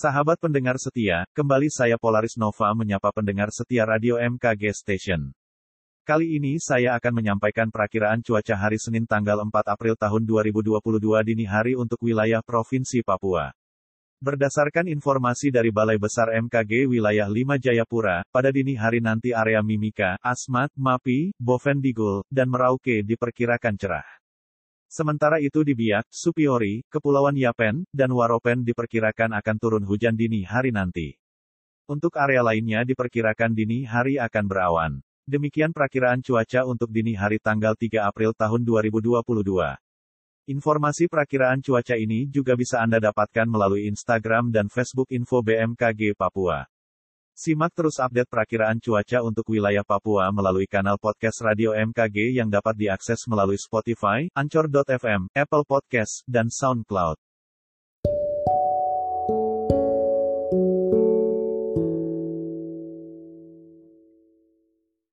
Sahabat pendengar setia, kembali saya Polaris Nova menyapa pendengar setia Radio MKG Station. Kali ini saya akan menyampaikan perakiraan cuaca hari Senin tanggal 4 April tahun 2022 dini hari untuk wilayah Provinsi Papua. Berdasarkan informasi dari Balai Besar MKG Wilayah 5 Jayapura, pada dini hari nanti area Mimika, Asmat, Mapi, Bovendigul, dan Merauke diperkirakan cerah. Sementara itu di Biak, Supiori, Kepulauan Yapen, dan Waropen diperkirakan akan turun hujan dini hari nanti. Untuk area lainnya diperkirakan dini hari akan berawan. Demikian perakiraan cuaca untuk dini hari tanggal 3 April tahun 2022. Informasi perakiraan cuaca ini juga bisa Anda dapatkan melalui Instagram dan Facebook Info BMKG Papua. Simak terus update perakiraan cuaca untuk wilayah Papua melalui kanal podcast Radio MKG yang dapat diakses melalui Spotify, Anchor.fm, Apple Podcast, dan SoundCloud.